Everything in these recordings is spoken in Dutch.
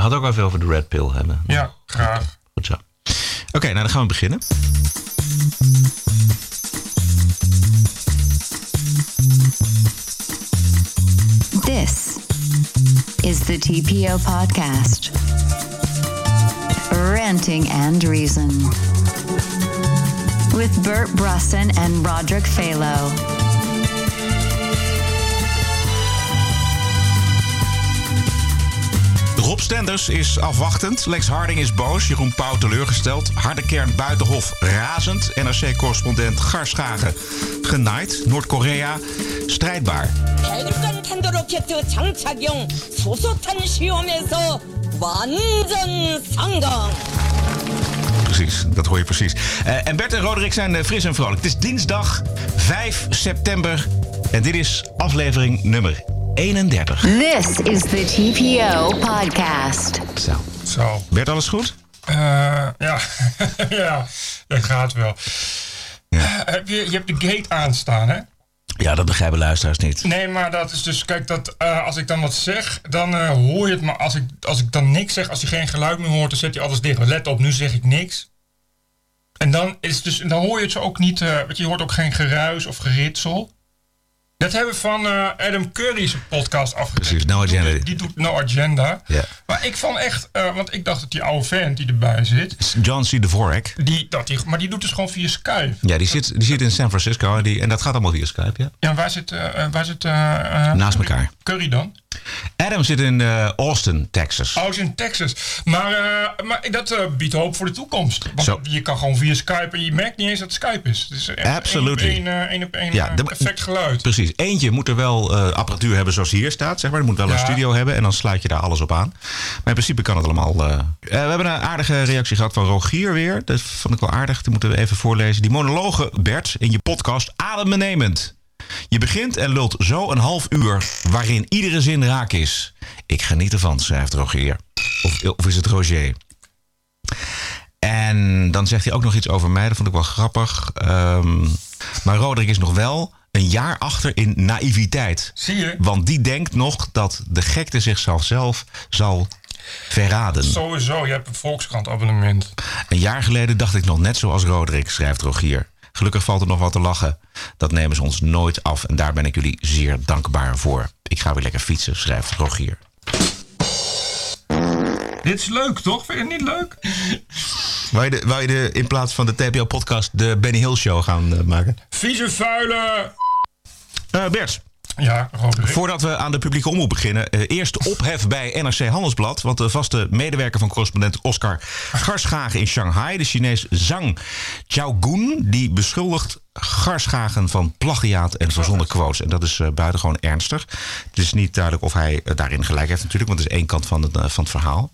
We het ook even over de Red Pill hebben. Ja, graag. Goed zo. Oké, nou dan gaan we beginnen. This is the TPO podcast. Ranting and Reason. With Bert Brussen and Roderick Phalo. Rob Stenders is afwachtend. Lex Harding is boos. Jeroen Pauw teleurgesteld. Harde kern buitenhof razend. NRC-correspondent Garschagen genaaid. Noord-Korea strijdbaar. 대륙간 탄도 로켓 장착용 소소탄 시험에서 완전 성공. Precies, dat hoor je precies. Eh, en Bert en Roderick zijn eh, fris en vrolijk. Het is dinsdag 5 september. En dit is aflevering nummer 31. This is the TPO podcast. Zo. Zo. Bert, alles goed? Eh, ja. ja, dat gaat wel. Eh, heb je, je hebt de gate aanstaan, hè? Ja, dat begrijpen luisteraars niet. Nee, maar dat is dus, kijk, dat, eh, als ik dan wat zeg, dan eh, hoor je het. Maar als ik, als ik dan niks zeg, als je geen geluid meer hoort, dan zet je alles dicht. Maar let op, nu zeg ik niks. En dan, is dus, dan hoor je het zo ook niet, eh je, je hoort ook geen geruis of geritsel. Dat hebben we van eh, Adam Curry's podcast afgekeken. Precies, No Die doet- Agenda. Die doet No Agenda. Ja. Maar ik vond echt, eh, want ik dacht dat die oude vent die erbij zit, John C. Dvorak. die, dat die, maar die doet dus gewoon via Skype. Ja, die zit, die zit in San Francisco en, die, en dat gaat allemaal via Skype, ja. Ja, waar zit, eh, waar zit Naast elkaar. Curry dan? Adam zit in eh, Austin, Texas. Oh, is in Texas. Maar, eh, maar dat eh, biedt hoop voor de toekomst. Want je kan gewoon via Skype en je merkt niet eens dat het Skype is. Het is echt Absolutely. één, eh, één op één, Ja, perfect geluid. Precies. Eentje moet er wel apparatuur hebben zoals hier staat, zeg maar. Er moet wel een studio hebben en dan sluit je daar alles op aan. Maar in principe kan het allemaal. we hebben een aardige reactie gehad van Rogier weer. Dat vond ik wel aardig. Die moeten we even voorlezen. Die monologen, Bert, in je podcast adembenemend. Je begint en lult zo een half uur waarin iedere zin raak is. Ik geniet ervan, schrijft Rogier. Of, of is het Roger? En dan zegt hij ook nog iets over mij. Dat vond ik wel grappig. Ehm, maar Roderick is nog wel een jaar achter in naïviteit. Zie je? Want die denkt nog dat de gekte zichzelf zelf zal verraden. Sowieso, je hebt een Volkskrant abonnement. Een jaar geleden dacht ik nog net zoals Roderick, schrijft Rogier. Gelukkig valt er nog wat te lachen. Dat nemen ze ons nooit af en daar ben ik jullie zeer dankbaar voor. Ik ga weer lekker fietsen, schrijft Rogier. Dit is leuk, toch? Vind je het niet leuk? Wou je, de, wou je de, in plaats van de TPO-podcast de Benny Hill Show gaan eh, maken? Vieze vuile... Eh, Bert, Ja. Voordat we aan de publieke omroep beginnen, eh, eerst ophef bij NRC Handelsblad. Want de vaste medewerker van correspondent Oscar Garschagen in Shanghai, de Chinees Zhang Xiaogun, die beschuldigt Garschagen van plagiaat en verzonnen quotes. En dat is eh, buitengewoon ernstig. Het is niet duidelijk of hij eh, daarin gelijk heeft natuurlijk, want het is één kant van het, eh, van het verhaal.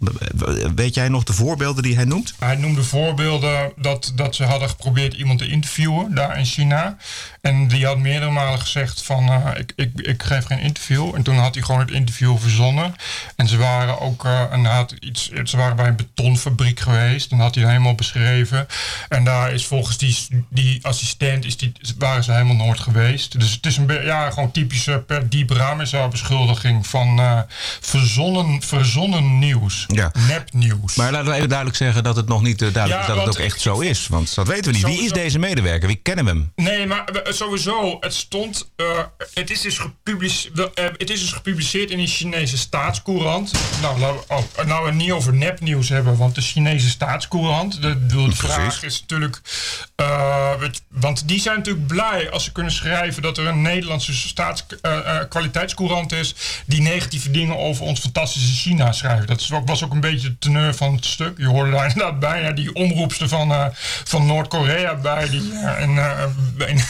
Weet jij nog de voorbeelden die hij noemt? Hij noemde voorbeelden dat, dat ze hadden geprobeerd iemand te interviewen daar in China. En die had meerdere malen gezegd van ik, ik, ik geef geen interview. En toen had hij gewoon het interview verzonnen. En ze waren ook en had iets, ze waren bij een betonfabriek geweest. En had hij helemaal beschreven. En daar is volgens die, die assistent is die, waren ze helemaal nooit geweest. Dus het is een ja, gewoon typische per die Bramesa beschuldiging van eh, verzonnen, verzonnen nieuws. Ja. Nepnieuws. Maar laten we even duidelijk zeggen dat het nog niet eh, duidelijk Ja, is dat het ook echt zo is. Want dat weten we niet. Wie is deze medewerker? Wie kennen we hem? Nee, maar eh, sowieso, het stond. eh, het, is dus gepubliceerd, eh, het is dus gepubliceerd in de Chinese staatscourant. Nou, laten we oh, nou we het niet over nepnieuws hebben, want de Chinese staatscourant. De, de, de vraag is natuurlijk. eh, want die zijn natuurlijk blij als ze kunnen schrijven dat er een Nederlandse staats, eh, eh, is. die negatieve dingen over ons fantastische China schrijft. Dat was ook een beetje de teneur van het stuk. Je hoorde daar inderdaad bijna die omroepster van, eh, van Noord-Korea bij. Die, en, en-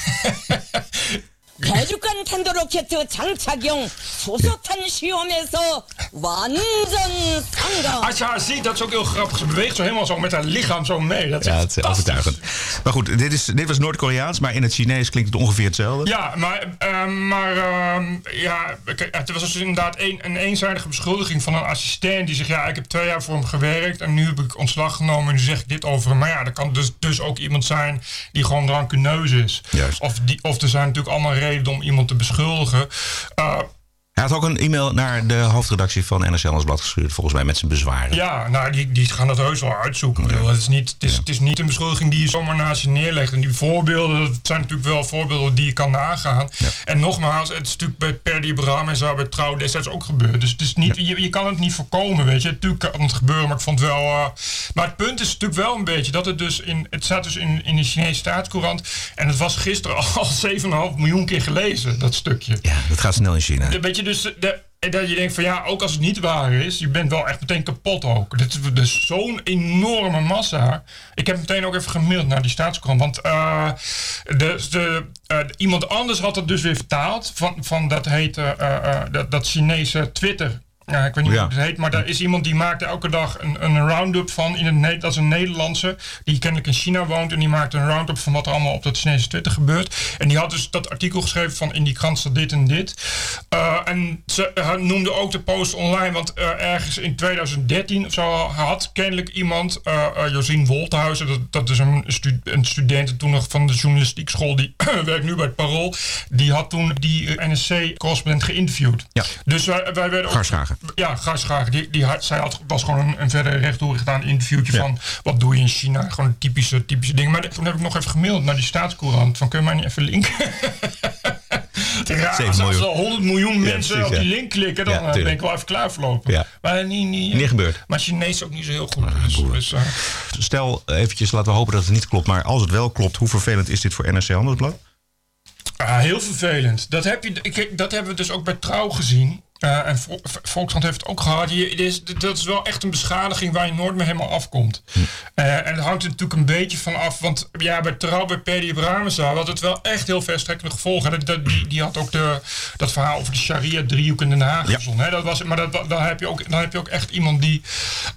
대륙간 탄도 로켓 장착용 소소탄 시험에서 완전 성공. Als je haar ziet, dat is ook heel grappig. Ze beweegt zo helemaal zo met haar lichaam zo mee. Dat is Ja, echt het is fantastisch. overtuigend. Maar goed, dit, is, dit was Noord-Koreaans, maar in het Chinees klinkt het ongeveer hetzelfde. Ja, maar, eh, maar ehm, ja, kijk, het was dus inderdaad een, een eenzijdige beschuldiging van een assistent die zegt: Ja, ik heb twee jaar voor hem gewerkt en nu heb ik ontslag genomen en nu zeg ik dit over hem. Maar ja, er kan dus, dus ook iemand zijn die gewoon rancuneus is. Juist. Of, die, of er zijn natuurlijk allemaal om iemand te beschuldigen. Eh, Hij had ook een e-mail naar de hoofdredactie van NRC Handelsblad gestuurd, volgens mij met zijn bezwaren. Ja, nou, die, die gaan dat heus wel uitzoeken. Bedoel, Het, is niet, het, is, het is niet een beschuldiging die je zomaar naast je neerlegt. En die voorbeelden, dat zijn natuurlijk wel voorbeelden die je kan nagaan. En nogmaals, het is natuurlijk bij Per Abraham en zo bij Trouw destijds ook gebeurd. Dus het is niet, je, je kan het niet voorkomen, weet je. Natuurlijk kan het gebeuren, maar ik vond wel... eh, maar het punt is natuurlijk wel een beetje dat het dus in... Het staat dus in, in de Chinese staatscourant. En het was gisteren al 7,5 miljoen keer gelezen, dat stukje. Ja, dat gaat snel in China. De- Weet je, dus dat je denkt van ja, ook als het niet waar is, je bent wel echt meteen kapot ook. Dit is dus zo'n enorme massa. Ik heb meteen ook even gemaild naar die staatskrant. Want eh, de, de, eh, iemand anders had het dus weer vertaald. Van, van dat heet eh, eh, dat, dat Chinese Twitter. Ja, ik weet niet Ja. hoe het heet, maar daar is iemand die maakte elke dag een, een round-up van. In het, dat is een Nederlandse die kennelijk in China woont. En die maakte een round-up van wat er allemaal op dat Chinese Twitter gebeurt. En die had dus dat artikel geschreven van in die krant staat dit en dit. Eh, en ze eh, noemde ook de post online, want eh, ergens in 2013 of zo had kennelijk iemand, Josien Wolthuizen, dat, dat is een, stu een student toen nog van de journalistiek school, die werkt nu bij het Parool, die had toen die NSC-correspondent geïnterviewd. Ja. Dus wij, wij werden ook... Garschagen. Ja, Garschagen. Die, die had, zij had, was gewoon een, een verder rechtdoor gedaan interviewtje Ja. van wat doe je in China. Gewoon een typische, typische ding. Maar toen heb ik nog even gemaild naar die staatscourant van kun je mij niet even linken? Zeven als miljoen. er 100 miljoen mensen precies, op die link klikken, dan Ja, eh, ben ik wel even klaar verlopen. Ja. Maar niet, niet, Niet gebeurd. Maar Chinees ook niet zo heel goed. dus, dus, eh, Stel eventjes, laten we hopen dat het niet klopt. Maar als het wel klopt, hoe vervelend is dit voor NRC Handelsblad? Ah, heel vervelend. Dat, heb je, ik, dat hebben we dus ook bij Trouw gezien. Eh, en Vol- Volkskrant heeft het ook gehad. Je, dit is, dat is wel echt een beschadiging waar je nooit meer helemaal afkomt. Eh, en het hangt er natuurlijk een beetje van af. Want ja, bij Trouw, bij Pedi Bramesa had het wel echt heel verstrekkende gevolgen. Dat, dat, die, die had ook de, dat verhaal over de Sharia-driehoek in Den Haag Ja. Hè? Dat was, maar dat, dan, heb je ook, dan heb je ook echt iemand die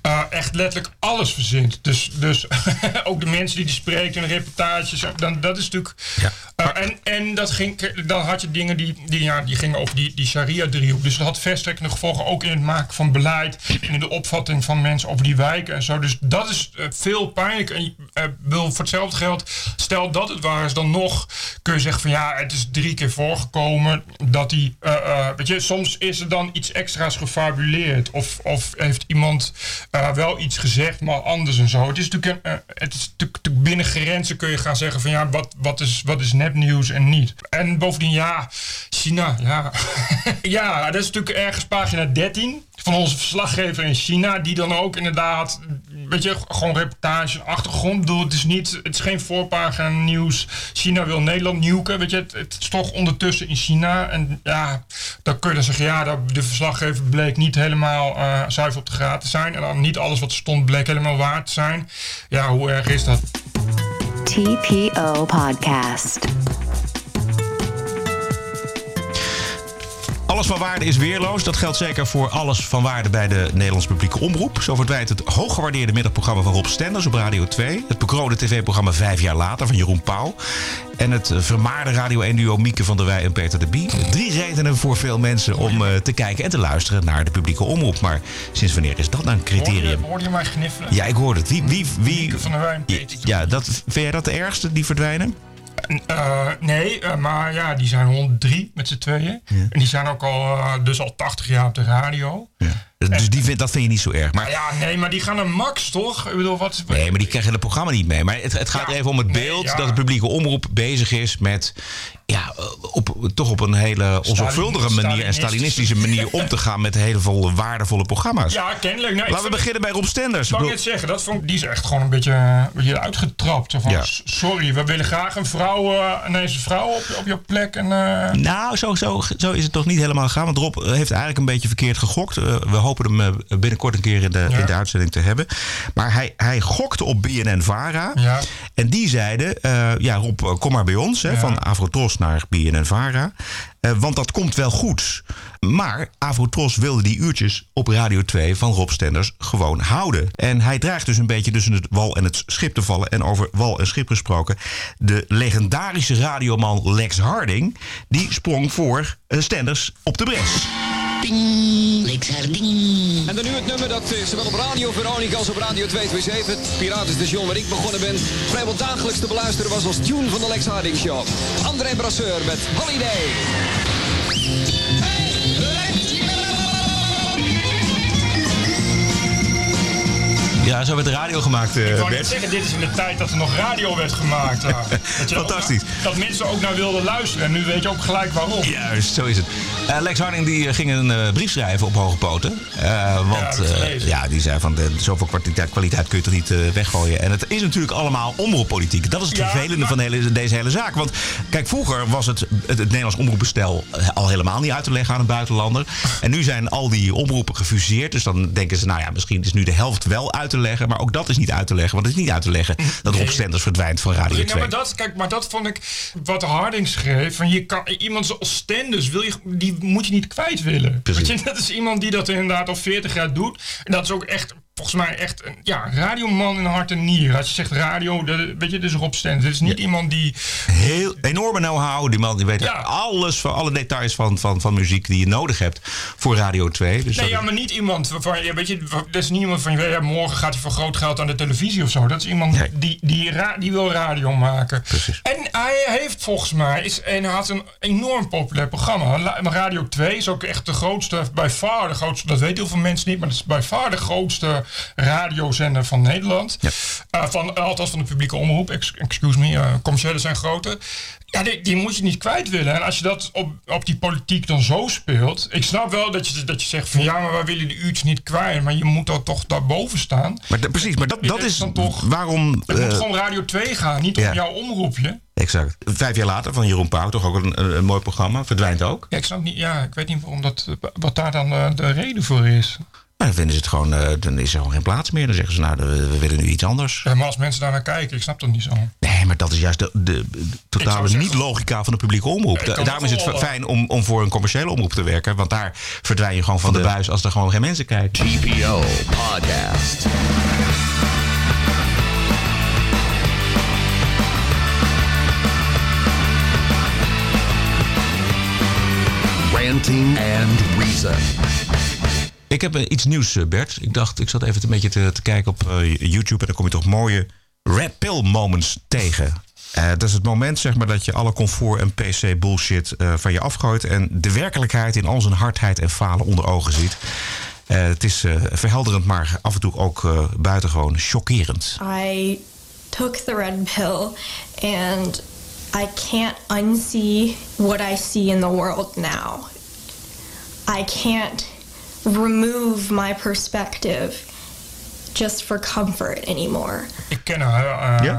eh, echt letterlijk alles verzint. Dus, dus ook de mensen die die spreekt in reportages. Dan, dat is natuurlijk... Ja. En en dat ging, dan had je dingen die, die, ja, die gingen over die, die Sharia-driehoek. Dus dat had verstrekkende gevolgen ook in het maken van beleid. En in de opvatting van mensen over die wijken en zo. Dus dat is eh, veel pijnlijk. En eh, wil voor hetzelfde geld, stel dat het waar is, dan nog kun je zeggen van ja, het is drie keer voorgekomen dat die, eh, weet je, soms is er dan iets extra's gefabuleerd. Of, of heeft iemand wel iets gezegd, maar anders en zo. Het is natuurlijk, een, het is natuurlijk binnen grenzen kun je gaan zeggen van ja, wat, wat, is, wat is nepnieuws en niet. En bovendien, ja, China, ja. ja, dat is natuurlijk ergens pagina 13 van onze verslaggever in China, die dan ook inderdaad, weet je, gewoon reportage, achtergrond doet. Het is niet, het is geen voorpagina nieuws. China wil Nederland nuken, weet je, het, is toch ondertussen in China. En ja, dan kun je dan zeggen, ja, dat de verslaggever bleek niet helemaal eh, zuiver op de graad te zijn. En dan niet alles wat stond bleek helemaal waar te zijn. Ja, hoe erg is dat? TPO Podcast. Alles van waarde is weerloos. Dat geldt zeker voor alles van waarde bij de Nederlandse publieke omroep. Zo verdwijnt het hooggewaardeerde middagprogramma van Rob Stenders op Radio 2. Het bekroonde tv-programma Vijf jaar later van Jeroen Pauw. En het vermaarde Radio 1-duo Mieke van der Wij en Peter de Bie. Drie redenen voor veel mensen om eh, te kijken en te luisteren naar de publieke omroep. Maar sinds wanneer is dat nou een criterium? hoorde je mij gniffelen? Ja, ik hoorde het. Wie, wie, wie, Mieke van der Wij en Peter de ja, dat, vind jij dat de ergste, die verdwijnen? Eh, nee, eh, maar ja, die zijn 103 met z'n tweeën. En die zijn ook al, eh, dus al 80 jaar op de radio. Dus die vind, dat vind je niet zo erg. Maar Ja, nee, maar die gaan naar Max, toch? Ik bedoel, wat... Nee, maar die krijgen het programma niet mee. Maar het, het gaat Ja, er even om het nee, beeld ja. dat de publieke omroep bezig is met. Ja, op, toch op een hele onzorgvuldige manier en Stalinistische manier om te gaan met hele volle, waardevolle programma's. Ja, kennelijk. Nee, ik Laten we beginnen bij Rob Stenders. Ik wou Ik net zeggen, dat vond, die is echt gewoon een beetje, een beetje uitgetrapt. Van, Ja. Sorry, we willen graag een vrouw, eh ineens een vrouw op, op jouw plek. En, eh, Nou, zo, zo, zo is het toch niet helemaal gegaan. Want Rob heeft eigenlijk een beetje verkeerd gegokt. Eh, we hopen hem eh, binnenkort een keer in de, Ja. in de uitzending te hebben. Maar hij, hij gokte op BNN-Vara. Ja. En die zeiden, eh, ja Rob, eh, kom maar bij ons. Hè, Ja. Van Avrotros naar BNN-Vara. Want dat komt wel goed. Maar Avrotros wilde die uurtjes op Radio 2 van Rob Stenders gewoon houden. En hij dreigt dus een beetje tussen het wal en het schip te vallen. En over wal en schip gesproken. De legendarische radioman Lex Harding... die sprong voor Stenders op de bres. En dan nu het nummer dat eh, zowel op Radio Veronica als op Radio 227, het Piratenstation waar ik begonnen ben, vrijwel dagelijks te beluisteren was als tune van de Lex Harding Show. André Brasseur met Holiday. Ja, zo werd de radio gemaakt, eh, Ik wou net Bert. zeggen, dit is in de tijd dat er nog radio werd gemaakt. ja. Dat ook Fantastisch. naar- dat mensen ook naar wilden luisteren. En nu weet je ook gelijk waarom. Juist, zo is het. Eh, Lex Harding die eh, ging een eh, brief schrijven op hoge poten. Eh, want eh, gelezen. ja, die zei van de, zoveel kwaliteit, kwaliteit kun je toch niet eh, weggooien. En het is natuurlijk allemaal omroeppolitiek. Dat is het Ja, vervelende maar- van hele, deze hele zaak. Want kijk, vroeger was het, het, het Nederlands omroepbestel eh, al helemaal niet uit te leggen aan een buitenlander. En nu zijn al die omroepen gefuseerd. Dus dan denken ze, nou ja, misschien is nu de helft wel uit te leggen. Maar ook dat is niet uit te leggen. Want het is niet uit te leggen dat Rob Stenders verdwijnt van Radio 2. Ja, maar dat, kijk, maar dat vond ik wat Harding schreef. Van je kan, iemand zoals Stenders, wil je, die moet je niet kwijt willen. Precies. Je, dat is iemand die dat inderdaad al 40 jaar doet. En dat is ook echt, volgens mij echt een ja, radioman in hart en nier. Als je zegt radio, dat, weet je, is Rob Stenders. Dit is niet iemand die... Heel enorme know-how. Die man die weet Ja. alles van alle details van, van, van muziek die je nodig hebt voor Radio 2. Dus Nee, ja, maar niet iemand waarvan je, weet je, dat is niet iemand van, ja, morgen gaat hij voor groot geld aan de televisie of zo. Dat is iemand Nee. die, die, ra- die wil radio maken. Precies. En hij heeft volgens mij, is, en hij had een enorm populair programma. Radio 2 is ook echt de grootste, bij far de grootste, dat weten heel veel mensen niet, maar dat is bij far de grootste radiozender van Nederland. Ja. Eh, van, althans van de publieke omroep, ex- excuse me, eh, commerciële zijn groter. Ja, die, die moet je niet kwijt willen. En als je dat op, op die politiek dan zo speelt. Ik snap wel dat je, dat je zegt van ja, maar wij willen de uurtjes niet kwijt. Maar je moet dan toch daarboven staan. Maar precies, maar dat, dat dat is dan toch- waarom... Het eh, moet gewoon Radio 2 gaan, niet ja. op jouw omroepje. Exact. Vijf jaar later van Jeroen Pauw, toch ook een, een, mooi programma, verdwijnt ook. Ja, ik snap niet, ja, ik weet niet waarom dat, wat daar dan eh, de reden voor is. Maar dan vinden ze het gewoon, eh, dan is er gewoon geen plaats meer. Dan zeggen ze, nou, de- we willen nu iets anders. Ja, maar als mensen daar naar kijken, ik snap dat niet zo. Nee, maar dat is juist de, de, de totale niet-logica van de publieke omroep. kan Daarom is het wel, fijn om, om voor een commerciële omroep te werken. Want daar verdwijn je gewoon van de buis als er gewoon geen mensen kijken. TPO Podcast. Ranting and Reason. Ik heb eh, iets nieuws, eh, Bert. Ik dacht, ik zat even een beetje te, te kijken op eh, YouTube. En dan kom je toch mooie red pill moments tegen. Dat is het moment zeg maar, dat je alle comfort en PC bullshit eh, van je afgooit. En de werkelijkheid in al zijn hardheid en falen onder ogen ziet. Het is verhelderend, maar af en toe ook buitengewoon chockerend. I took the red pill and I can't unsee what I see in the world now. I can't remove my perspective just for comfort anymore. Ik ken haar, eh Ja?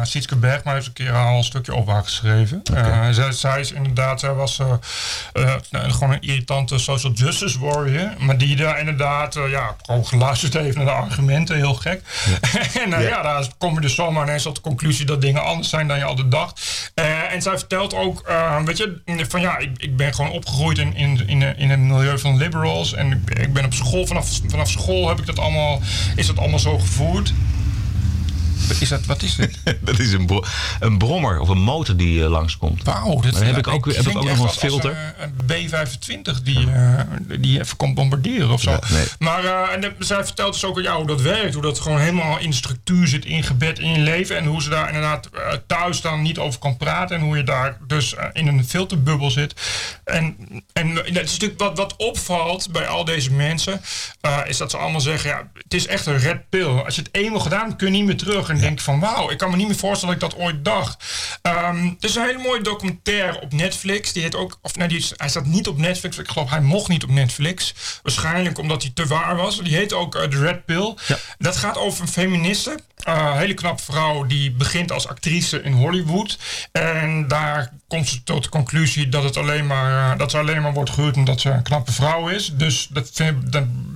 Heeft een keer al een stukje op haar geschreven. Eh, zij, zij is inderdaad, zij was eh, gewoon een irritante social justice warrior. Maar die daar inderdaad, ja, gewoon geluisterd heeft naar de argumenten, heel gek. en ja. daar kom je dus zomaar ineens tot de conclusie dat dingen anders zijn dan je altijd dacht. Eh, en zij vertelt ook, eh, weet je, van ja, ik, ik ben gewoon opgegroeid in, in, in, in een milieu van liberals. En ik, ben- ik ben op school, vanaf, vanaf school heb ik dat allemaal, is dat allemaal zo gevoerd. Is dat, wat is dit? dat is een, bro- een brommer of een motor die eh, langskomt. Wauw, dat Maar heb ik ook- heb ik ook nog een filter? Een, een B25 die, eh, die even komt bombarderen of zo. Ja, nee. Maar eh, en de- zij vertelt dus ook ja, hoe dat werkt. Hoe dat gewoon helemaal in structuur zit, ingebed in je leven. En hoe ze daar inderdaad thuis dan niet over kan praten. En hoe je daar dus in een filterbubbel zit. En, en dat is natuurlijk wat, wat opvalt bij al deze mensen. is dat ze allemaal zeggen, ja, het is echt een red pill. Als je het eenmaal gedaan kun je niet meer terug. En denk van, wauw, ik kan me niet meer voorstellen dat ik dat ooit dacht. Ehm er is een hele mooie documentaire op Netflix. Die heet ook, of nee, die is, hij staat niet op Netflix. Ik geloof, hij mocht niet op Netflix. Waarschijnlijk omdat hij te waar was. Die heet ook eh, The Red Pill. Dat gaat over een feministe. eh, hele knappe vrouw die begint als actrice in Hollywood. En daar komt ze tot de conclusie dat, het alleen maar, eh, dat ze alleen maar wordt gehuurd omdat ze een knappe vrouw is. Dus dat dan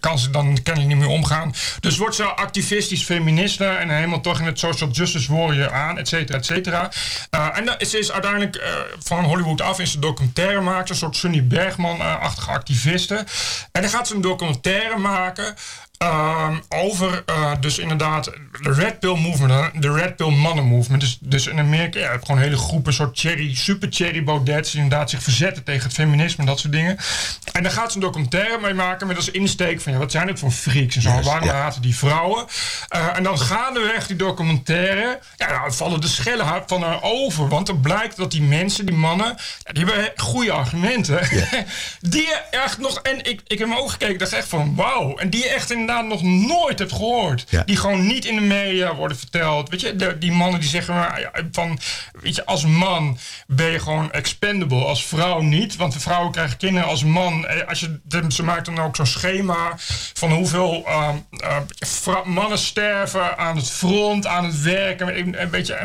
kan ze dan kennelijk niet meer omgaan. Dus wordt ze activistisch feministe en helemaal toch in het social justice warrior aan, et cetera, et cetera. Eh, en ze is uiteindelijk eh, van Hollywood af in ze documentaire maken, een soort Sunny Bergman-achtige activiste. En dan gaat ze een documentaire maken Ehm, over eh, dus inderdaad de Red Pill Movement, de Red Pill Mannen Movement. Dus, dus in Amerika ja, gewoon hele groepen, soort cherry, super cherry Baudets, die inderdaad zich verzetten tegen het feminisme en dat soort dingen. En daar gaat ze een documentaire mee maken met als insteek van ja, wat zijn dit voor freaks en zo, waarom ja. haten die vrouwen? Eh, en dan gaandeweg die documentaire, ja, dan vallen de schellen van haar over, want er blijkt dat die mensen, die mannen, ja, die hebben goede argumenten. die echt nog, en ik, ik heb hem ook gekeken, dacht echt van wauw, en die echt inderdaad nog nooit hebt gehoord. Ja. Die gewoon niet in de media worden verteld. Weet je, de- die mannen die zeggen maar, van, weet je, als man ben je gewoon expendable. Als vrouw niet, want de vrouwen krijgen kinderen als man. eh, Als je, ze maakt dan ook zo'n schema van hoeveel vrou- mannen sterven aan het front, aan het werk. En een, een beetje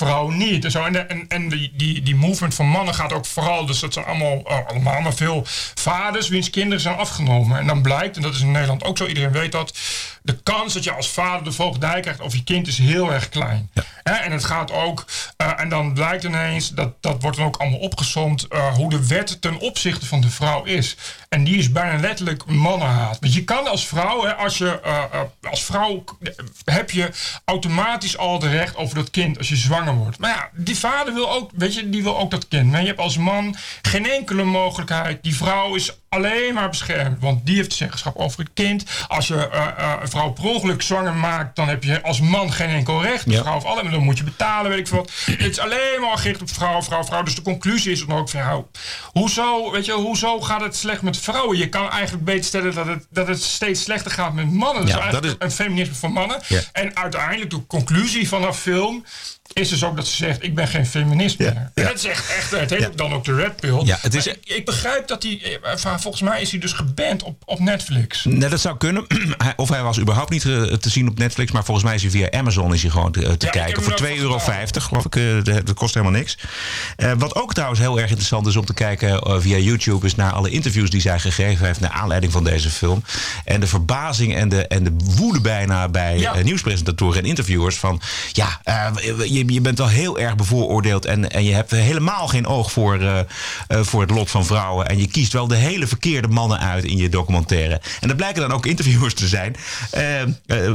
en vrouwen niet. En, zo. en, de- en, en die, die, die movement van mannen gaat ook vooral, dus dat zijn allemaal, eh, allemaal maar veel vaders wiens kinderen zijn afgenomen. En dan blijkt, en dat is in Nederland ook zo, iedereen weet dat, de kans dat je als vader de voogdij krijgt over je kind is heel erg klein. En het gaat ook, eh, en dan blijkt ineens, dat, dat wordt dan ook allemaal opgezomd, eh, hoe de wet ten opzichte van de vrouw is. En die is bijna letterlijk mannenhaat. Want je kan als vrouw, hè, als je eh, eh, als vrouw heb je automatisch al het recht over dat kind als je zwanger wordt. Maar ja, die vader wil ook, weet je, die wil ook dat kind. Maar je hebt als man geen enkele mogelijkheid. Die vrouw is alleen maar beschermd, want die heeft zeggenschap over het kind. Als je eh, een vrouw per ongeluk zwanger maakt, dan heb je als man geen enkel recht. De Ja. vrouw of alle, dan moet je betalen, weet ik veel wat. Het is alleen maar gericht op vrouw, vrouw, vrouw. Dus de conclusie is dan ook van, hoezo, weet je, hoezo gaat het slecht met vrouwen? Je kan eigenlijk beter stellen dat het, dat het steeds slechter gaat met mannen. Dus Ja, dat is- een feminisme van mannen. Ja. En uiteindelijk de conclusie van film is dus ook dat ze zegt: Ik ben geen feminist Ja, meer. En dat is echt, echt het heet Ja. ook dan ook de Red Pill. Ja, het is- ik, ik begrijp dat hij, eh, volgens mij is hij dus geband op, op Netflix. Nee, dat zou kunnen. Of hij was überhaupt niet eh, te zien op Netflix. Maar volgens mij is hij via Amazon is hij gewoon te, kijken. Voor ook 2,50 euro, geloof ik. eh, dat kost helemaal niks. Eh, wat ook trouwens heel erg interessant is om te kijken eh, via YouTube... is naar alle interviews die zij gegeven heeft... naar aanleiding van deze film. En de verbazing en de, en de woede bijna bij eh, nieuwspresentatoren en interviewers... van ja, eh, je, je bent wel heel erg bevooroordeeld... en, en je hebt helemaal geen oog voor, eh, eh, voor het lot van vrouwen... en je kiest wel de hele verkeerde mannen uit in je documentaire. En dat blijken dan ook interviewers te zijn, eh,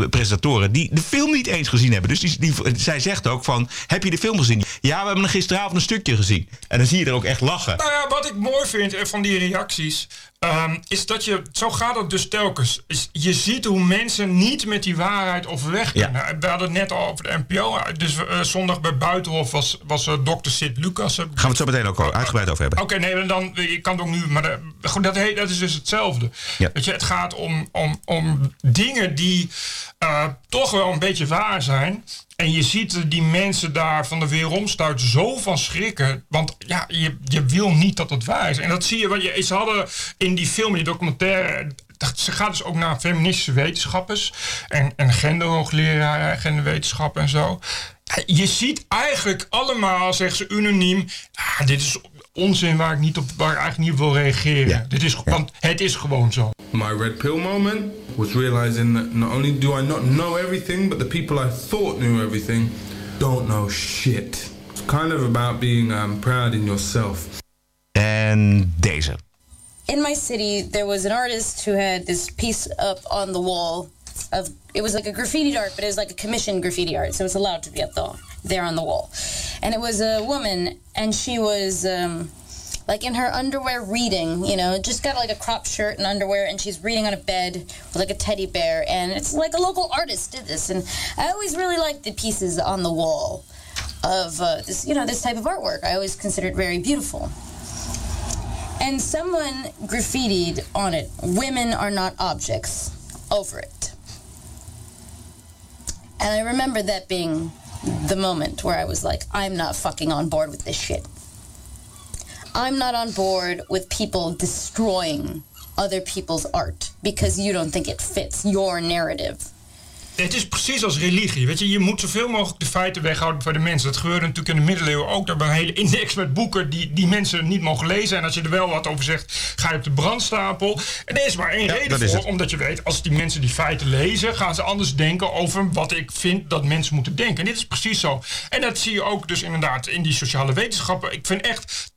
presentatoren... die de film niet eens gezien hebben. Dus die, die, zij zegt ook van, heb je de film gezien? Ja, we hebben er gisteravond een stukje gezien. En dan zie je er ook echt lachen. Nou ja, wat ik mooi vind van die reacties. ehm, is dat je, zo gaat het dus telkens. Is, je ziet hoe mensen niet met die waarheid overweg kunnen. We hadden het net al over de NPO. Dus eh, zondag bij Buitenhof was, was eh, dokter Sid Lucas. eh, Gaan we het zo meteen ook uitgebreid over hebben. Oké, nee, dan je kan het ook nu, maar goed, dat, heet, dat is dus hetzelfde. Ja. Weet je, het gaat om, om, om dingen die eh, toch wel een beetje waar zijn. En je ziet die mensen daar van de weeromstuit zo van schrikken. Want ja, je, je wil niet dat het waar is. En dat zie je, want je, ze hadden in die film, die documentaire. Ze gaat dus ook naar feministische wetenschappers en, en genderhoogleraren, genderwetenschappen en zo. Je ziet eigenlijk allemaal, zeggen ze unaniem, ah, dit is onzin waar ik, niet op, waar ik eigenlijk niet op wil reageren. Ja. Dit is, Want het is gewoon zo. My red pill moment was realizing that not only do I not know everything, but the people I thought knew everything don't know shit. It's kind of about being um, proud in yourself. En deze. in my city there was an artist who had this piece up on the wall of it was like a graffiti art but it was like a commissioned graffiti art so it's allowed to be up the, there on the wall. And it was a woman and she was um, like in her underwear reading you know just got like a crop shirt and underwear and she's reading on a bed with like a teddy bear and it's like a local artist did this and i always really liked the pieces on the wall of uh, this you know this type of artwork. I always considered very beautiful. And someone graffitied on it. Women are not objects. Over it and i remember that being the moment where i was like i'm not fucking on board with this shit. I'm not on board with people destroying other people's art because you don't think it fits your narrative Het is precies als religie. Weet je, je moet zoveel mogelijk de feiten weghouden voor de mensen. Dat gebeurde natuurlijk in de middeleeuwen ook. Daar een hele index met boeken die, die mensen niet mogen lezen. En als je er wel wat over zegt, ga je op de brandstapel. En er is maar één Ja, reden voor. Omdat je weet, als die mensen die feiten lezen, gaan ze anders denken over wat ik vind dat mensen moeten denken. En dit is precies zo. En dat zie je ook dus inderdaad in die sociale wetenschappen. Ik vind echt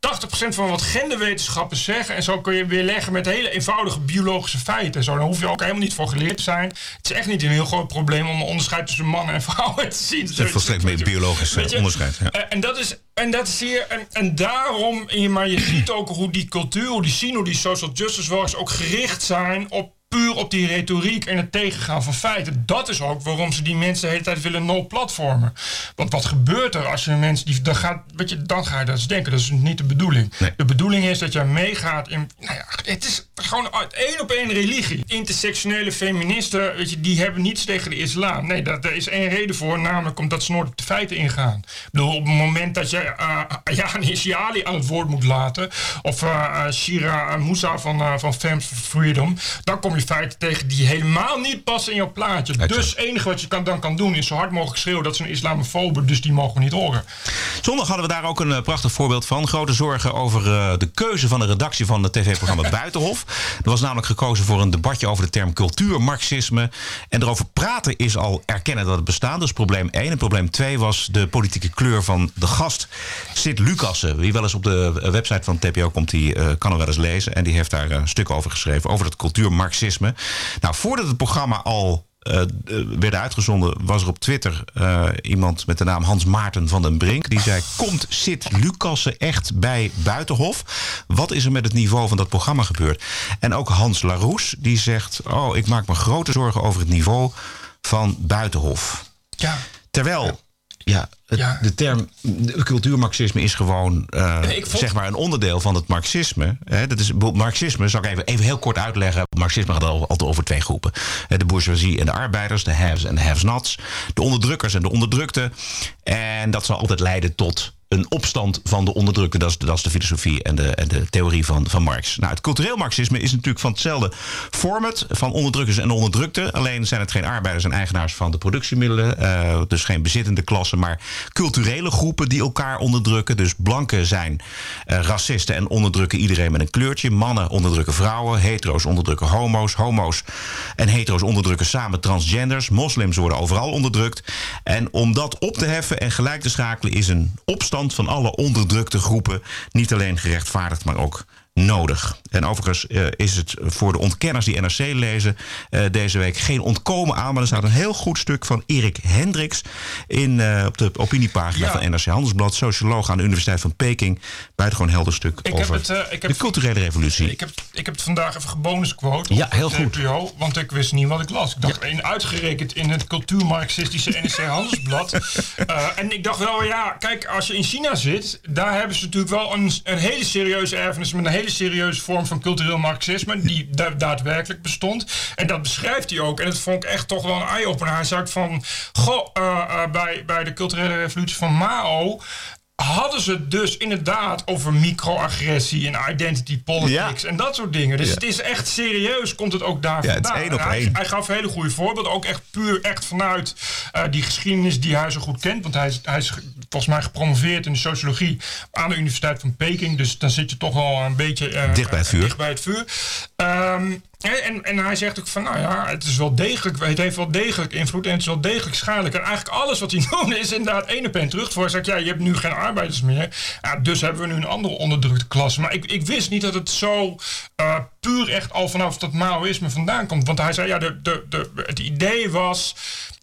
80% van wat genderwetenschappen zeggen. En zo kun je weer leggen met hele eenvoudige biologische feiten. En zo, daar hoef je ook helemaal niet voor geleerd te zijn. Het is echt niet een heel groot probleem om een onderscheid tussen mannen en vrouwen te zien. Het is volstrekt meer biologisch je, onderscheid. Ja. eh, en dat is. En dat zie je. En, en daarom. Maar je ziet ook hoe die cultuur, hoe die zien, hoe die social justice wars ook gericht zijn op puur op die retoriek en het tegengaan van feiten. Dat is ook waarom ze die mensen de hele tijd willen no-platformen. Want wat gebeurt er als je mensen die. Dan, gaat, weet je, dan ga je dat eens denken. Dat is niet de bedoeling. Nee. De bedoeling is dat je meegaat in. Nou ja, het is gewoon één op één religie. Intersectionele feministen, weet je, die hebben niets tegen de islam. Nee, daar, daar is één reden voor, namelijk omdat ze nooit op de feiten ingaan. Ik bedoel, op het moment dat je uh, aan het woord moet laten, of uh, Shira Moussa van, uh, van Femmes for Freedom, dan kom je feiten tegen die helemaal niet passen in jouw plaatje. Exact. Dus het enige wat je kan, dan kan doen is zo hard mogelijk schreeuwen dat ze een islamofobe, dus die mogen we niet horen. Zondag hadden we daar ook een prachtig voorbeeld van. Grote zorgen over de keuze van de redactie van het tv-programma Buitenhof. Er was namelijk gekozen voor een debatje over de term cultuurmarxisme. En erover praten is al erkennen dat het bestaat. Is probleem 1. En probleem 2 was de politieke kleur van de gast. Sid Lucassen. Wie wel eens op de eh, website van TPO komt, die eh, kan er wel eens lezen. En die heeft daar een stuk over geschreven. Over dat cultuurmarxisme. Nou, voordat het programma al uh, werden uitgezonden, was er op Twitter uh, iemand met de naam Hans Maarten van den Brink. Die zei: Komt Sid Lucassen echt bij Buitenhof? Wat is er met het niveau van dat programma gebeurd? En ook Hans Laroes die zegt: Oh, ik maak me grote zorgen over het niveau van Buitenhof. Ja. Terwijl. Ja, het, Ja. de term de cultuurmarxisme is gewoon eh, vond- zeg maar een onderdeel van het marxisme. Hè, dat is, marxisme, zal ik even, even heel kort uitleggen. Marxisme gaat al- altijd over twee groepen. De bourgeoisie en de arbeiders, de haves en de have-nots. De onderdrukkers en de onderdrukten. En dat zal altijd leiden tot een opstand van de onderdrukte. Dat is, dat is de filosofie en de, en de theorie van, van Marx. Nou, het cultureel marxisme is natuurlijk van hetzelfde format. Van onderdrukkers en onderdrukte. Alleen zijn het geen arbeiders en eigenaars van de productiemiddelen. eh, dus geen bezittende klassen, maar culturele groepen die elkaar onderdrukken. Dus blanken zijn eh, racisten en onderdrukken iedereen met een kleurtje. Mannen onderdrukken vrouwen. Hetero's onderdrukken homo's. Homo's en hetero's onderdrukken samen transgenders. Moslims worden overal onderdrukt. En om dat op te heffen en gelijk te schakelen is een opstand van alle onderdrukte groepen niet alleen gerechtvaardigd, maar ook nodig. En overigens eh, is het voor de ontkenners die NRC lezen eh, deze week geen ontkomen aan. Maar er staat een heel goed stuk van Erik Hendricks in, eh, op de opiniepagina Ja. van NRC Handelsblad. Socioloog aan de Universiteit van Peking. Buitengewoon helder stuk Ik heb over het, ik heb- de culturele revolutie. Ik heb, ik heb het vandaag even gebonusquote. Ja, heel goed. Want ik wist niet wat ik las. Ik dacht, in, uitgerekend in het cultuurmarxistische NRC Handelsblad. En ik dacht wel, ja, kijk, als je in China zit, daar hebben ze natuurlijk wel een, een hele serieuze erfenis met een hele serieuze vorm van cultureel marxisme, die da- daadwerkelijk bestond. En dat beschrijft hij ook. En dat vond ik echt toch wel een eye-opener. Hij zei van, goh, eh, eh, bij, bij de culturele revolutie van Mao hadden ze het dus inderdaad over microagressie en identity politics Ja. en dat soort dingen. Dus Ja. het is echt serieus, komt het ook daar Ja, het is één op hij, één. hij gaf hele goede voorbeelden, ook echt puur echt vanuit eh, die geschiedenis die hij zo goed kent. Want hij is, hij is ge- volgens mij gepromoveerd in de sociologie aan de Universiteit van Peking. Dus dan zit je toch wel een beetje eh, Dicht bij het vuur. dicht bij het vuur. Ehm, en, en hij zegt ook van, nou ja, het is wel degelijk, het heeft wel degelijk invloed en het is wel degelijk schadelijk. En eigenlijk alles wat hij noemde is inderdaad op één terug. Voor hij zegt, ja, je hebt nu geen arbeiders meer. Ja, dus hebben we nu een andere onderdrukte klasse. Maar ik, ik wist niet dat het zo eh, puur echt al vanaf dat Maoïsme vandaan komt. Want hij zei, ja, de, de, de, het idee was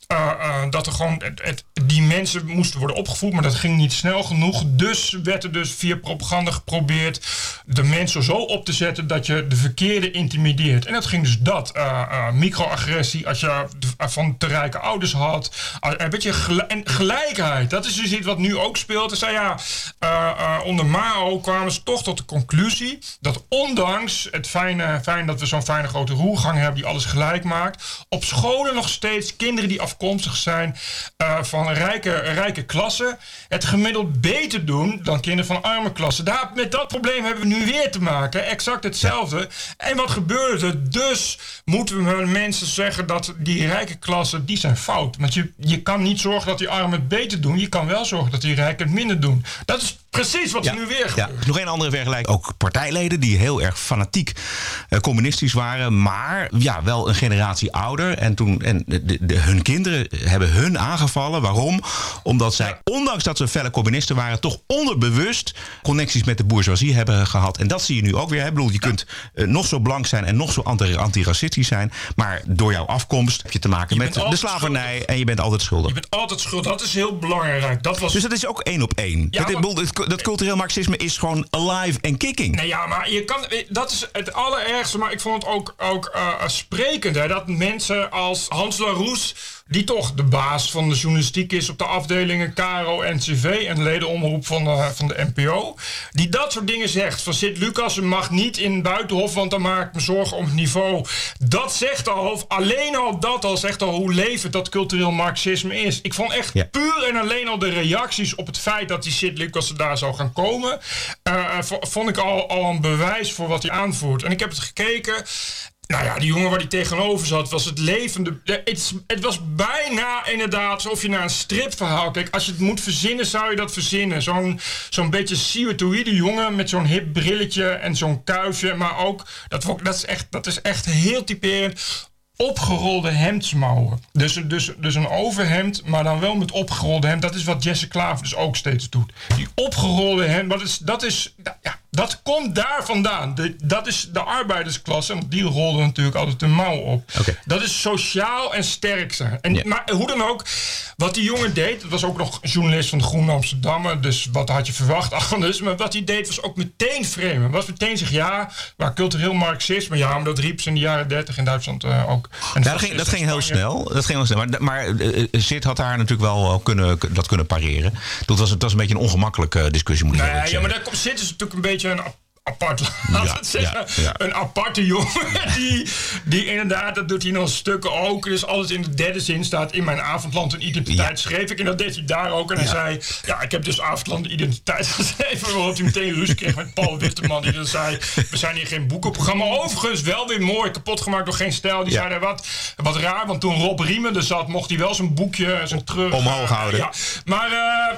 eh, eh, dat er gewoon het, die mensen moesten worden opgevoed, maar dat ging niet snel genoeg. Dus werd er dus via propaganda geprobeerd de mensen zo op te zetten dat je de verkeerde intimideert. En dat ging dus dat. eh, microagressie, als je van te rijke ouders had. een beetje en gelijkheid. Dat is dus iets wat nu ook speelt. Dus ja, onder Mao kwamen ze toch tot de conclusie dat ondanks het fijne, fijn dat we zo'n fijne grote roergang hebben die alles gelijk maakt, op scholen nog steeds kinderen die afkomstig zijn eh, van rijke, rijke klassen het gemiddeld beter doen dan kinderen van arme klassen. Daar, met dat probleem hebben we nu weer te maken. Exact hetzelfde. En wat gebeurt er? Dus moeten we mensen zeggen dat die rijke klassen, die zijn fout. Want je, je kan niet zorgen dat die armen het beter doen. Je kan wel zorgen dat die rijken het minder doen. Dat is precies wat er nu weer Ja, gebeurt. nog een andere vergelijking. Ook partijleden die heel erg fanatiek eh, communistisch waren. Maar ja, wel een generatie ouder. En, toen, en de, de- hun kinderen hebben hun aangevallen. Waarom? Omdat zij, ondanks dat ze felle communisten waren... toch onderbewust connecties met de bourgeoisie hebben gehad. En dat zie je nu ook weer. hè. Ik bedoel, je kunt eh, nog zo blank zijn en nog zo anti- antiracistisch zijn. Maar door jouw afkomst heb je te maken Je met de slavernij. En je bent altijd schuldig. Je bent altijd schuld. Dat is heel belangrijk. Dat was Dus dat is ook één op één. Ja, dat, maar- cultureel marxisme is gewoon alive en kicking. Nee, ja, maar je kan, dat is het allerergste. Maar ik vond het ook, ook eh, sprekend hè, dat mensen als Hans Laroes die toch de baas van de journalistiek is op de afdelingen KRO en CV en ledenomroep van de, van de NPO. Die dat soort dingen zegt. Van Sint Lucas mag niet in Buitenhof, want dan maak ik me zorgen om het niveau. Dat zegt al, alleen al dat al zegt al hoe levend dat cultureel marxisme is. Ik vond echt Ja. puur en alleen al de reacties op het feit dat die Sint Lucas er daar zou gaan komen. eh, v- vond ik al, al een bewijs voor wat hij aanvoert. En ik heb het gekeken. Nou ja, die jongen waar hij tegenover zat, was het levende. Het, was bijna inderdaad alsof je naar een stripverhaal kijkt. Als je het moet verzinnen, zou je dat verzinnen. Zo'n zo'n beetje siwetoïde jongen met zo'n hip brilletje en zo'n kuifje. Maar ook, dat, dat, is echt, dat is echt heel typerend. Opgerolde hemdsmouwen. Dus, dus, dus een overhemd, maar dan wel met opgerolde hemd. Dat is wat Jesse Klaver dus ook steeds doet. Die opgerolde hemd, dat is, dat, is, ja, dat komt daar vandaan. De, dat is de arbeidersklasse, want die rolde natuurlijk altijd de mouw op. Dat is sociaal en sterk zijn. En. Maar hoe dan ook, wat die jongen deed, dat was ook nog journalist van de Groene Amsterdammer, dus wat had je verwacht anders. Maar wat hij deed was ook meteen framen. Was meteen zeggen, ja, maar cultureel marxisme, ja, maar dat riep ze in de jaren 30 in Duitsland eh, ook. En Ja, dat, ging, dat ging heel snel. Dat ging heel snel. Maar, maar eh, eh, had daar natuurlijk wel wel kunnen, dat kunnen pareren. Dat was, dat was een beetje een ongemakkelijke discussie, moet ik Nee, ja, maar daar komt, zitten ze natuurlijk een beetje een ap- apart, laat Ja, het zeggen. ja, ja. Een aparte jongen die, die inderdaad, dat doet hij nog stukken ook. Dus alles in de derde zin staat in mijn avondland een identiteit schreef ik. En dat deed hij daar ook. En hij zei, ja, ik heb dus avondland een identiteit geschreven. Waarop hij meteen ruzie kreeg met Paul Witteman. Die dan zei, we zijn hier geen boekenprogramma. Overigens wel weer mooi, kapot gemaakt door geen stijl. Die zei, wat, wat raar, want toen Rob Riemen er zat, mocht hij wel zijn boekje, zijn terug... Omhoog eh, houden. Ja, maar, eh,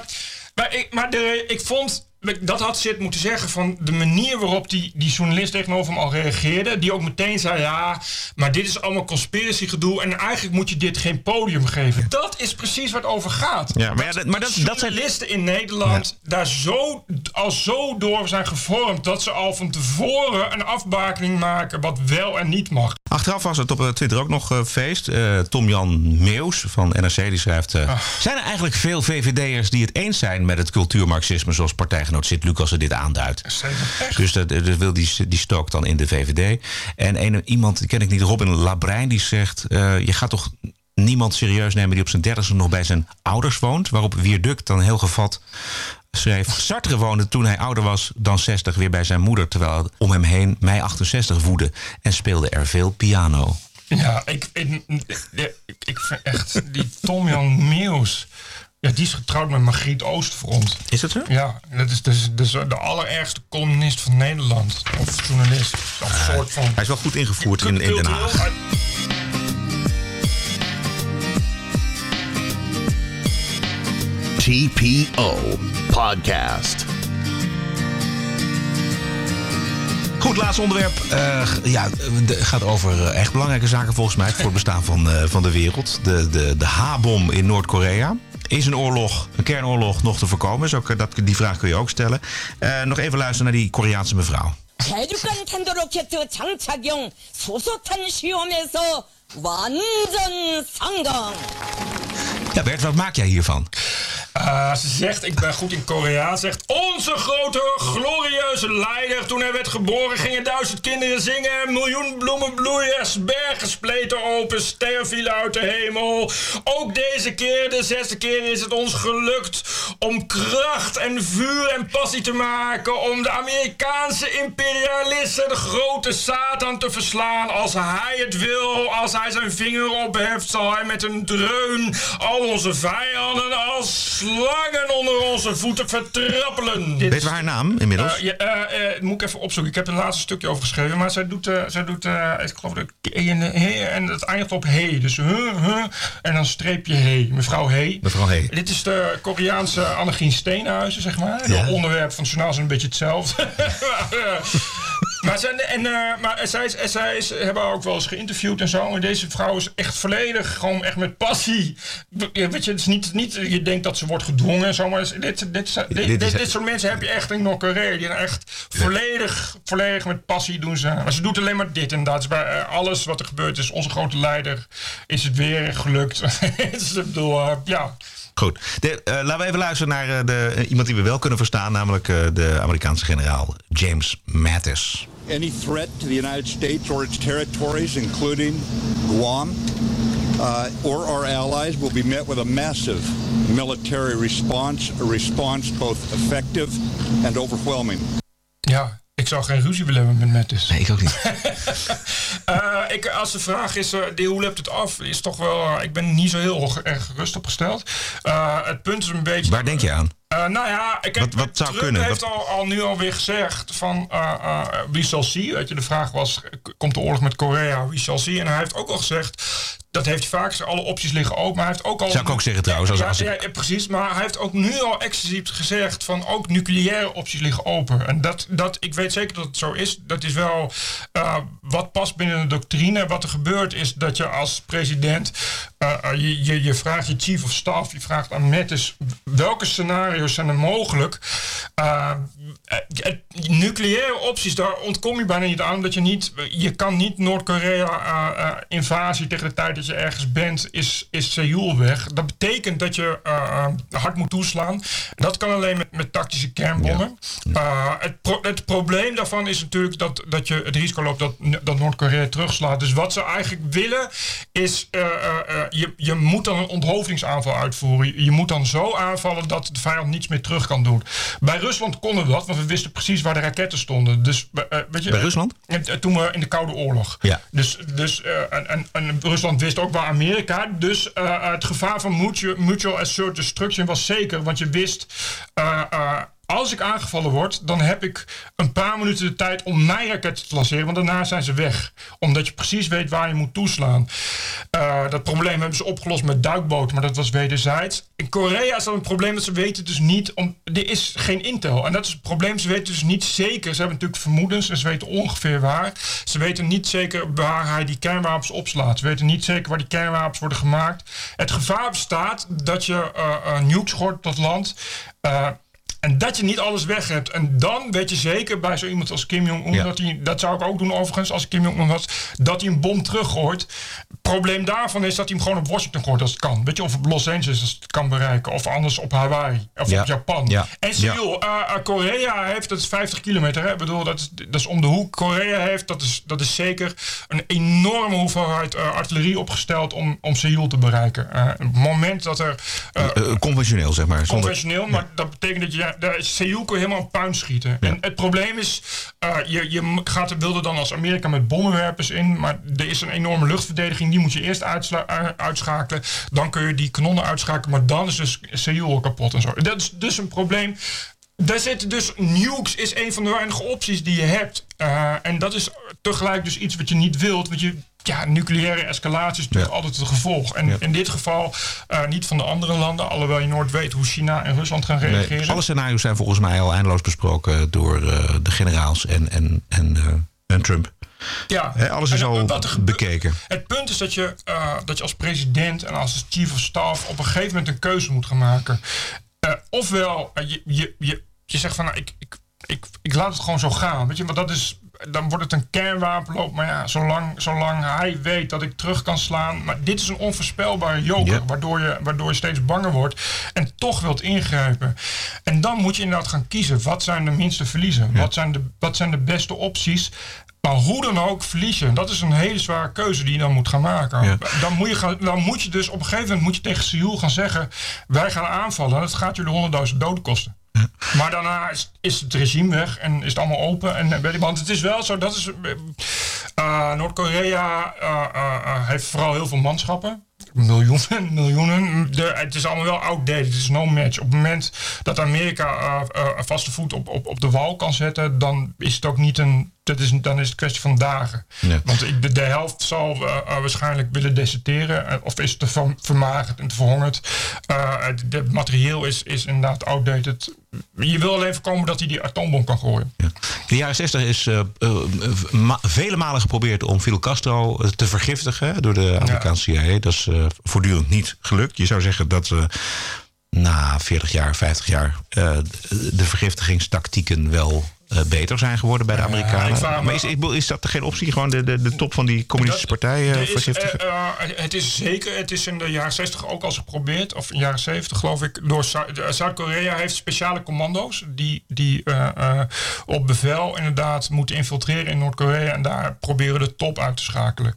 maar, ik, maar de, ik vond. Dat had Sid moeten zeggen van de manier waarop die, die journalist tegenover hem al reageerde. Die ook meteen zei: Ja, maar dit is allemaal conspiracy gedoe. En eigenlijk moet je dit geen podium geven. Dat is precies waar het over gaat. Ja, maar ja, dat- maar dat- dat zijn- journalisten in Nederland daar zo, al zo door zijn gevormd. dat ze al van tevoren een afbakening maken wat wel en niet mag. Achteraf was het op eh, Twitter ook nog eh, feest. Eh, Tom-Jan Meeuws van NRC die schrijft... eh, Zijn er eigenlijk veel VVD'ers die het eens zijn met het cultuurmarxisme... zoals partijgenoot Sint Lucas er dit aanduidt? Dus dat, dat wil die, die stookt dan in de VVD. En een, iemand, die ken ik niet, Robin Labrijn, die zegt... eh, je gaat toch niemand serieus nemen die op zijn dertigste nog bij zijn ouders woont? Waarop Wierduk dan heel gevat schreef... Sartre woonde toen hij ouder was dan 60 weer bij zijn moeder... terwijl om hem heen mei 68 woedde en speelde er veel piano. Ja, ik, ik, ik, ik vind echt die Tom-Jan Meeuws. Ja, die is getrouwd met Margriet Oostfront. Is dat zo? Ja, dat is, dus, dus de allerergste columnist van Nederland. Of journalist. Of soort van. Hij is wel goed ingevoerd in, in Den Haag. TPO Podcast. Goed, laatste onderwerp. Eh, ja, het gaat over eh, echt belangrijke zaken volgens mij... voor het bestaan van, eh, van de wereld. De, de, de H-bom in Noord-Korea Is een oorlog, een kernoorlog, nog te voorkomen? Is ook, eh, dat, die vraag kun je ook stellen. Eh, nog even luisteren naar die Koreaanse mevrouw. 대륙간 탄도로켓 장착용 수소탄 시험에서 완전 성공. Ja, Bert, wat maak jij hiervan? Ah, ze zegt, ik ben goed in Korea, zegt onze grote glorieuze leider. Toen hij werd geboren gingen duizend kinderen zingen. Miljoen bloemen bloeien, bergen spleten open, sterren vielen uit de hemel. Ook deze keer, de zesde keer, is het ons gelukt om kracht en vuur en passie te maken. Om de Amerikaanse imperialisten, de grote Satan, te verslaan. Als hij het wil, als hij zijn vinger opheft, zal hij met een dreun al onze vijanden als slangen onder onze voeten vertrappelen. Dit Weet we haar naam inmiddels? eh, ja, eh, eh, moet ik even opzoeken. Ik heb er een laatste stukje over geschreven. Maar zij doet, eh, zij doet eh, ik geloof de K en en het eindigt op he. Dus huh, huh, en dan streepje he. Mevrouw he. Mevrouw He. Dit is de Koreaanse Annegien Steenhuizen, zeg maar. Ja. Het onderwerp van het journaal is een beetje hetzelfde. maar, eh, maar, zij, en, eh, maar zij, is- zij is, hebben ook wel eens geïnterviewd en zo. En deze vrouw is echt volledig, gewoon echt met passie. Weet je, het is niet, niet je denkt dat ze wordt gedwongen en zo. Maar dit, dit, dit, dit, Dit soort mensen heb je echt in Noord-Korea. Die zijn echt volledig, volledig met passie doen ze. Maar ze doet alleen maar dit en dat. Bij eh, alles wat er gebeurt is onze grote leider. Is het weer gelukt. dus, ik bedoel, eh, ja. Goed. De, eh, laten we even luisteren naar eh, de, eh, iemand die we wel kunnen verstaan... namelijk eh, de Amerikaanse generaal James Mattis. any threat to the United States or its territories, including Guam, uh, or our allies will be met with a massive military response, a response both effective and overwhelming. Ja, ik zou geen ruzie willen hebben met Mattis. Nee, ik ook niet. Eh, ik, als de vraag is, eh, hoe loopt het af, is toch wel... eh, ik ben niet zo heel erg gerust opgesteld. Het punt is een beetje... Waar denk je aan? Nou ja, ik Wat- wat zou Trump kunnen? heeft Wat- al, al nu alweer gezegd van we shall see. Weet je, de vraag was, komt de oorlog met Korea? We shall see. En hij heeft ook al gezegd, dat heeft hij vaak alle opties liggen open. Maar hij heeft ook al... Zou ik ook zeggen trouwens, als- als ik- ja, ja, precies. Maar hij heeft ook nu al expliciet gezegd van ook nucleaire opties liggen open. En dat, dat, ik weet zeker dat het zo is. Dat is wel uh, wat past binnen de doctrine. Wat er gebeurt is dat je als president, uh, je, je, je vraagt je chief of staff, je vraagt aan Mattis, welke scenario's zijn er mogelijk? Uh, nucleaire opties, daar ontkom je bijna niet aan. Dat je niet, je kan niet Noord-Korea uh, uh, invasie tegen de tijd dat je ergens bent, is, is Seoul weg. Dat betekent dat je uh, hard moet toeslaan. Dat kan alleen met, met tactische kernbommen. Ja. het, pro het probleem daarvan is natuurlijk dat, dat je het risico loopt dat, dat Noord-Korea terugslaat. Dus wat ze eigenlijk willen is, je, je moet dan een onthoofdingsaanval uitvoeren. Je, je moet dan zo aanvallen dat de vijand niets meer terug kan doen. Bij Rusland konden we dat, want we wisten precies waar de raketten stonden. Dus, uh, weet je, Bij Rusland? Toen we in de Koude Oorlog. Ja. Dus, dus en, en, Rusland wist ook waar Amerika. Dus het gevaar van mutual, mutual assured destruction was zeker. Want je wist, als ik aangevallen word, dan heb ik een paar minuten de tijd om mijn raketten te lanceren. Want daarna zijn ze weg. Omdat je precies weet waar je moet toeslaan. Uh, dat probleem hebben ze opgelost met duikboten, maar dat was wederzijds. In Korea is dat een probleem dat ze weten dus niet. Om, er is geen intel. En dat is het probleem. Ze weten dus niet zeker. Ze hebben natuurlijk vermoedens en ze weten ongeveer waar. Ze weten niet zeker waar hij die kernwapens opslaat. Ze weten niet zeker waar die kernwapens worden gemaakt. Het gevaar bestaat dat je uh, uh, nukes gooit tot land. Uh, en dat je niet alles weg hebt. En dan weet je zeker bij zo iemand als Kim Jong-un... Ja. Dat, hij, dat zou ik ook doen overigens als ik Kim Jong-un was... dat hij een bom teruggooit. Probleem daarvan is dat hij hem gewoon op Washington gooit als het kan. Weet je, of op Los Angeles als het kan bereiken. Of anders op Hawaii. Of ja. op Japan. Ja. En Seoul, uh, uh, Korea heeft, dat is 50 kilometer. Hè? Ik bedoel, dat is, dat is om de hoek. Korea heeft, dat is, dat is zeker... een enorme hoeveelheid uh, artillerie opgesteld... om, om Seoul te bereiken. Uh, het moment dat er... conventioneel, zeg maar. Conventioneel, maar dat betekent dat je de Seoul kun je helemaal puin schieten. Ja. En het probleem is, uh, je, je gaat, wilde dan als Amerika met bommenwerpers in, maar er is een enorme luchtverdediging, die moet je eerst uh, uitschakelen. Dan kun je die kanonnen uitschakelen, maar dan is dus Seoul kapot en zo. Dat is dus een probleem. Daar zitten dus nukes is een van de weinige opties die je hebt. Uh, en dat is tegelijk dus iets wat je niet wilt, want je ja, nucleaire escalatie is natuurlijk ja. altijd het gevolg. En ja. in dit geval uh, niet van de andere landen, alhoewel je nooit weet hoe China en Rusland gaan reageren. Nee, alle scenario's zijn volgens mij al eindeloos besproken door uh, de generaals en, en, en, uh, en Trump. Ja, He, alles is al er bekeken. Het punt is dat je, dat je als president en als chief of staff op een gegeven moment een keuze moet gaan maken. Ofwel, je, je, je, je zegt van nou, ik, ik, ik, ik laat het gewoon zo gaan. Weet je, want dat is dan wordt het een kernwapenloop. Maar ja, zolang, zolang hij weet dat ik terug kan slaan. Maar dit is een onvoorspelbare joker. Waardoor, je, waardoor je steeds banger wordt. En toch wilt ingrijpen. En dan moet je inderdaad gaan kiezen. Wat zijn de minste verliezen? Wat, zijn de, wat zijn de beste opties? Maar hoe dan ook verliezen. Dat is een hele zware keuze die je dan moet gaan maken. Ja. Dan, moet je gaan, dan moet je dus op een gegeven moment moet je tegen Seoul gaan zeggen. Wij gaan aanvallen. Dat gaat jullie honderdduizend doden kosten. Maar daarna is, is, het regime weg en is het allemaal open. En, want het is wel zo, dat is. Uh, Noord-Korea uh, uh, heeft vooral heel veel manschappen. Miljoenen, miljoenen. De, het is allemaal wel outdated. Het is no match. Op het moment dat Amerika een vaste voet op, op, op de wal kan zetten, dan is het ook niet een. Dat is, dan is het kwestie van dagen. Want de, de, helft zal waarschijnlijk willen deserteren. Of is te vermagerd en te verhongerd. het materieel is, is inderdaad outdated. Je wil alleen voorkomen dat hij die atoombom kan gooien. Ja. In de jaren 60 is uh, uh, ma vele malen geprobeerd om Fidel Castro te vergiftigen door de Amerikaanse CIA. Dat is uh, voortdurend niet gelukt. Je zou zeggen dat na 40 jaar, 50 jaar de vergiftigingstactieken wel eh, beter zijn geworden bij de ik Amerikanen. maar is, is dat geen optie? Gewoon de, de, de top van die communistische partij eh, vergiftigen? eh, eh, het is zeker, het is in de jaren 60 ook al geprobeerd, of in de jaren 70 geloof ik, door Zuid-Korea heeft speciale commando's die, die eh, eh, op bevel inderdaad moeten infiltreren in Noord-Korea en daar proberen de top uit te schakelen.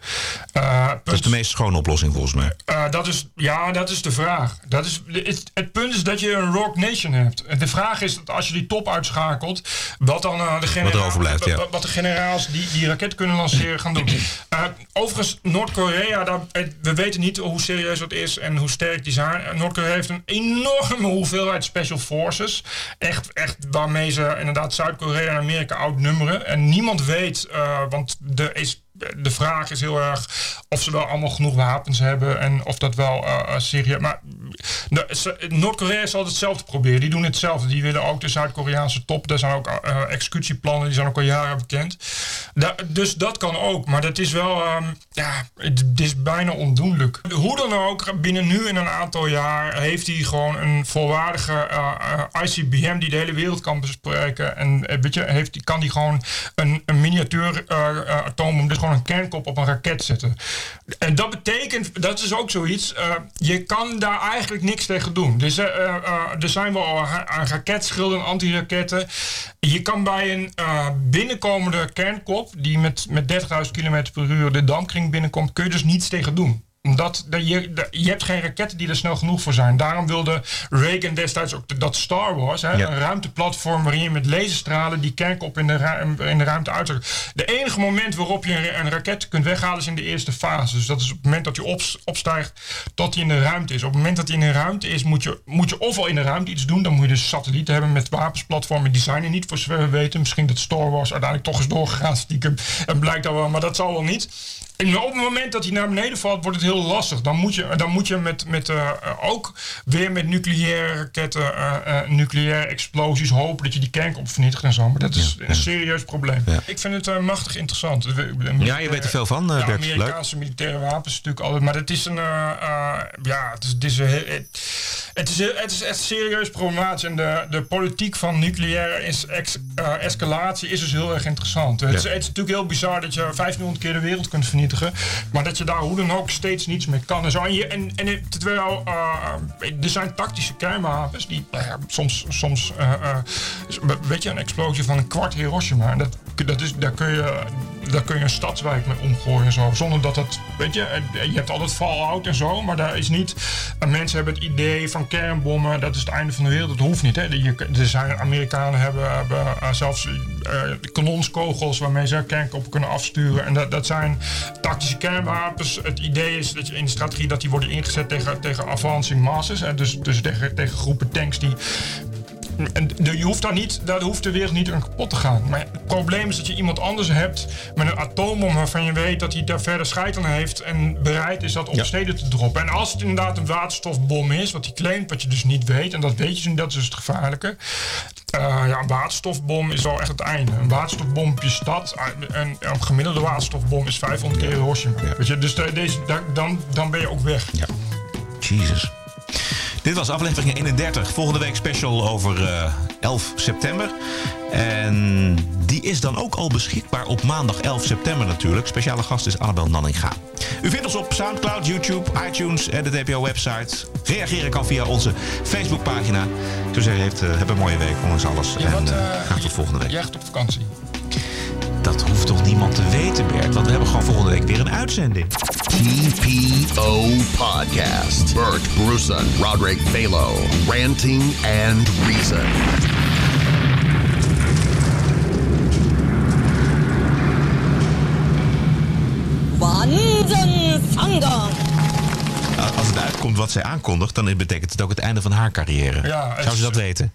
Eh, dat is de meest schone oplossing volgens mij. eh, dat is, ja, dat is de vraag. Dat is, het, het punt is dat je een rogue nation hebt. De vraag is dat als je die top uitschakelt, wat dan eh, de generaals, Wat er overblijft, ja. wat, de generaals die die raket kunnen lanceren gaan doen. Eh, overigens, Noord-Korea, daar- het- we weten niet hoe serieus dat is en hoe sterk die zijn. Eh, Noord-Korea heeft een enorme hoeveelheid special forces. Echt, echt waarmee ze inderdaad Zuid-Korea en Amerika outnummeren. En niemand weet, eh, want de is de vraag is heel erg of ze wel allemaal genoeg wapens hebben en of dat wel eh, serieus. Maar Noord-Korea zal hetzelfde proberen. Die doen hetzelfde. Die willen ook de Zuid-Koreaanse top. Daar zijn ook eh, executieplannen, die zijn ook al jaren bekend. Dus dat kan ook. Maar dat is wel, ehm, ja, het, is bijna ondoenlijk. Hoe dan ook, binnen nu in een aantal jaar heeft hij gewoon een volwaardige eh, eh, ICBM die de hele wereld kan bespreken. En eh, weet je, heeft, kan die gewoon een, een miniatuur eh, atoombom, dus gewoon een kernkop op een raket zetten. En dat betekent, dat is ook zoiets, je kan daar eigenlijk niks tegen doen. Dus, er zijn wel raketschilden, antiraketten. Je kan bij een binnenkomende kernkop, die met, met 30.000 km per uur de dampkring binnenkomt, kun je dus niets tegen doen omdat dat je, je hebt geen raketten die er snel genoeg voor zijn. Daarom wilde Reagan destijds ook dat Star Wars, hè, Ja. een ruimteplatform waarin je met laserstralen die kernkop in de, ruim, in de ruimte uitzet. De enige moment waarop je een, een raket kunt weghalen is in de eerste fase. Dus dat is op het moment dat je ops- opstijgt tot hij in de ruimte is. Op het moment dat hij in de ruimte is, moet je, moet je ofwel in de ruimte iets doen. Dan moet je dus satellieten hebben met wapensplatformen. Die zijn er niet, voor zover we weten. Misschien dat Star Wars uiteindelijk toch is doorgegaan stiekem. En blijkt dat wel, maar dat zal wel niet. En op het moment dat hij naar beneden valt, wordt het heel lastig. Dan moet je, dan moet je met, met, eh, eh, ook weer met nucleaire raketten, eh, nucleaire explosies hopen dat je die kernkop vernietigt en zo. Maar dat is een serieus probleem. Ik vind het machtig interessant. Ja, je weet er veel van, Bert. Leuk. Amerikaanse militaire wapens natuurlijk altijd. Maar het is een, ja, het is, het is, het, is, het is echt serieus problematisch. En de, de politiek van nucleaire is, ex- escalatie is dus heel erg interessant. Het, is, het is natuurlijk heel bizar dat je 1500 keer de wereld kunt vernietigen. Maar dat je daar hoe dan ook steeds niets mee kan. En, zo. en, je, en, en terwijl eh, er zijn tactische kernwapens die nou soms, soms eh, eh, weet je, een explosie van een kwart Hiroshima. En dat, dat is, daar, kun je, daar kun je een stadswijk mee omgooien en zo. Zonder dat het, weet je, je hebt altijd fallout en zo. Maar daar is niet, en mensen hebben het idee van kernbommen, dat is het einde van de wereld. Dat hoeft niet. Hè. Er zijn Amerikanen hebben, eh, zelfs eh, kanonskogels waarmee ze kernkoppen kunnen afsturen. En dat, dat zijn tactische kernwapens. Het idee is dat je in de strategie dat die worden ingezet tegen, tegen advancing masses. Hè. Dus, dus tegen, tegen groepen tanks die je hoeft daar niet, daar hoeft de wereld niet aan kapot te gaan. Maar het probleem is dat je iemand anders hebt met een atoombom waarvan je weet dat hij daar verder scheid aan heeft en bereid is dat op steden te droppen. En als het inderdaad een waterstofbom is, wat hij claimt, wat je dus niet weet, en dat weet je niet, dat is dus het gevaarlijke. Eh, ja, een waterstofbom is wel echt het einde. Een waterstofbom op je stad, eh, een, een gemiddelde waterstofbom is 500 keer Hiroshima. Weet je, dus de- deze, da- dan, dan ben je ook weg. Ja. Jesus. Dit was aflevering 31. Volgende week special over eh, 11 september. En die is dan ook al beschikbaar op maandag 11 september natuurlijk. Speciale gast is Annabel Nanninga. U vindt ons op Soundcloud, YouTube, iTunes en de TPO-website. Reageren kan via onze Facebookpagina. Zeggen, heeft, eh, heb een mooie week, ondanks alles. Ja, en eh, eh, graag tot volgende week. Jij gaat op vakantie. Dat hoeft toch niemand te weten, Bert? Want we hebben gewoon volgende week weer een uitzending. TPO Podcast. Bert Brusen, Roderick Balo, ranting and reason. Als het uitkomt wat zij aankondigt, dan betekent het ook het einde van haar carrière. Zou ze dat weten?